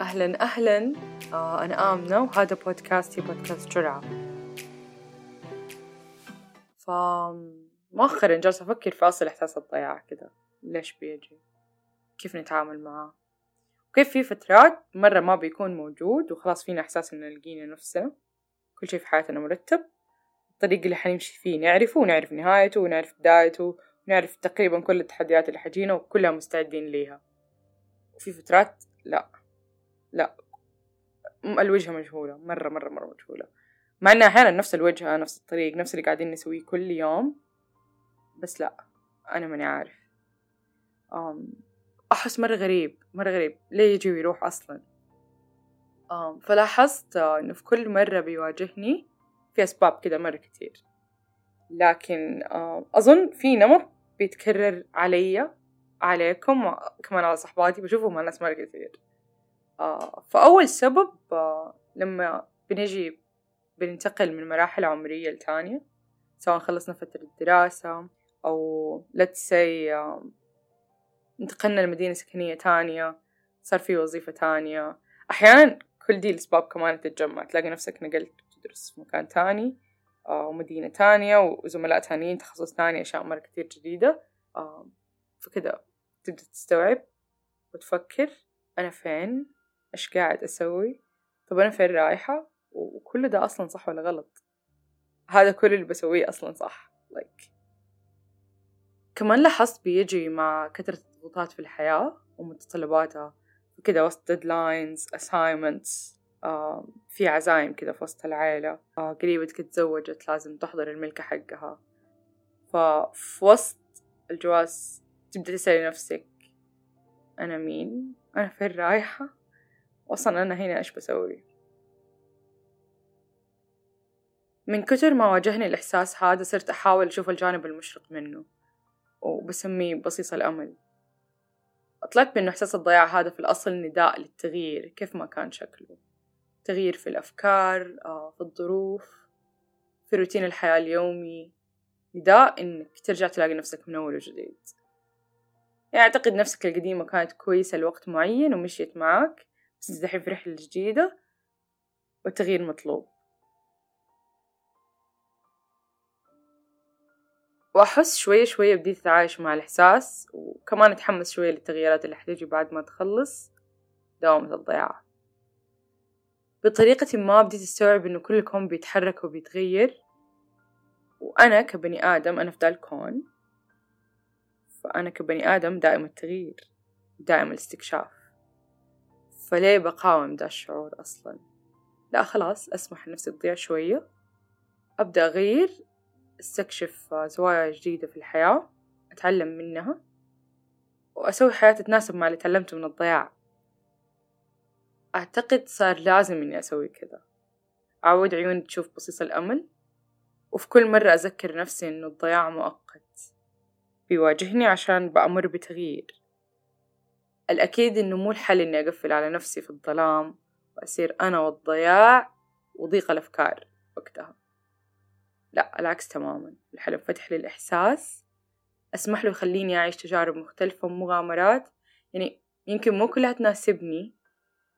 أهلا أهلا. آه أنا آمنة وهذا بودكاستي بودكاست جرعة. فمؤخرا جالسة أفكر في أصل إحساس الضياع كذا ليش بيجي؟ كيف نتعامل معاه وكيف في فترات مرة ما بيكون موجود وخلاص فينا إحساس إن لقينا نفسنا. كل شي في حياتنا مرتب. الطريق اللي حنمشي فيه نعرفه ونعرف نهايته ونعرف بدايته ونعرف تقريبا كل التحديات اللي حجينا وكلها مستعدين ليها. وفي فترات لا. لا. الوجهة مجهولة مرة مرة مرة مجهولة. مع إنها أحيانا نفس الوجهة نفس الطريق نفس اللي قاعدين نسويه كل يوم بس لا أنا ماني عارف. أم أحس مرة غريب مرة غريب. ليه يجي ويروح أصلا؟ أم فلاحظت إنه في كل مرة بيواجهني في أسباب كده مرة كتير. لكن أظن في نمط بيتكرر علي عليكم كمان على صحباتي بشوفه مع ناس مرة كتير. فأول سبب آه لما بنجي بننتقل من مراحل عمرية لتانية سواء خلصنا فترة دراسة أو let's say آه انتقلنا لمدينة سكنية تانية صار في وظيفة تانية. أحيانا كل دي الأسباب كمان تتجمع تلاقي نفسك نقلت تدرس في مكان تاني آه ومدينة تانية وزملاء تانيين تخصص تاني أشياء مرة كتير جديدة. آه فكده تبدأ تستوعب وتفكر أنا فين؟ إيش قاعد أسوي طب أنا فين رايحة وكل ده أصلا صح ولا غلط هذا كل اللي بسويه أصلا صح like. كمان لاحظت بيجي مع كثرة الضغوطات في الحياة ومتطلباتها كده وسط deadlines assignments آه في عزايم كده في وسط العيلة آه قريبتك تزوجت لازم تحضر الملكة حقها ففي وسط الجواز تبدأ تسألي نفسك أنا مين؟ أنا فين رايحة؟ وأصلا أنا هنا إيش بسوي؟ من كتر ما واجهني الإحساس هذا صرت أحاول أشوف الجانب المشرق منه وبسميه بصيص الأمل. طلعت بأنه إحساس الضياع هذا في الأصل نداء للتغيير كيف ما كان شكله. تغيير في الأفكار في الظروف في روتين الحياة اليومي. نداء إنك ترجع تلاقي نفسك من أول وجديد. يعني أعتقد نفسك القديمة كانت كويسة لوقت معين ومشيت معاك دحين في رحلة جديدة والتغيير مطلوب. وأحس شوية شوية بديت أتعايش مع الإحساس وكمان أتحمس شوية للتغييرات اللي حتجي بعد ما تخلص دوامة الضياع. بطريقة ما بديت أستوعب إنه كل الكون بيتحرك وبيتغير وأنا كبني آدم أنا في ذا الكون فأنا كبني آدم دائم التغيير دائم الاستكشاف. فليه بقاوم دا الشعور أصلا؟ لا خلاص أسمح لنفسي تضيع شوية. أبدأ أغير أستكشف زوايا جديدة في الحياة أتعلم منها وأسوي حياة تتناسب مع اللي تعلمته من الضياع. أعتقد صار لازم إني أسوي كذا. أعود عيوني تشوف بصيص الأمل وفي كل مرة أذكر نفسي إنه الضياع مؤقت. بيواجهني عشان بأمر بتغيير. الأكيد إنه مو الحل إني أقفل على نفسي في الظلام وأصير أنا والضياع وضيق الأفكار وقتها. لا العكس تماما. الحل فتح لي الإحساس أسمح له يخليني أعيش تجارب مختلفة ومغامرات يعني يمكن مو كلها تناسبني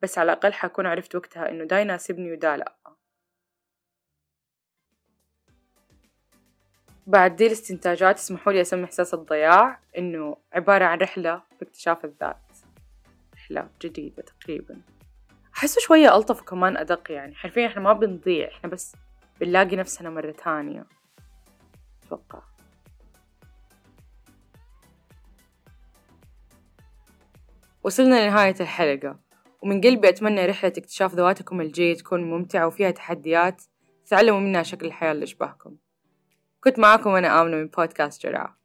بس على الأقل حكون عرفت وقتها إنه دا يناسبني ودا لأ. بعد دي الاستنتاجات اسمحوا لي أسمي إحساس الضياع إنه عبارة عن رحلة في اكتشاف الذات. رحلة جديدة تقريبا. أحسه شوية ألطف وكمان أدق يعني. حرفيا إحنا ما بنضيع إحنا بس بنلاقي نفسنا مرة تانية أتوقع. وصلنا لنهاية الحلقة. ومن قلبي أتمنى رحلة اكتشاف ذواتكم الجاية تكون ممتعة وفيها تحديات. تتعلموا منها شكل الحياة اللي يشبهكم. كنت معاكم أنا آمنة من بودكاست جرعة.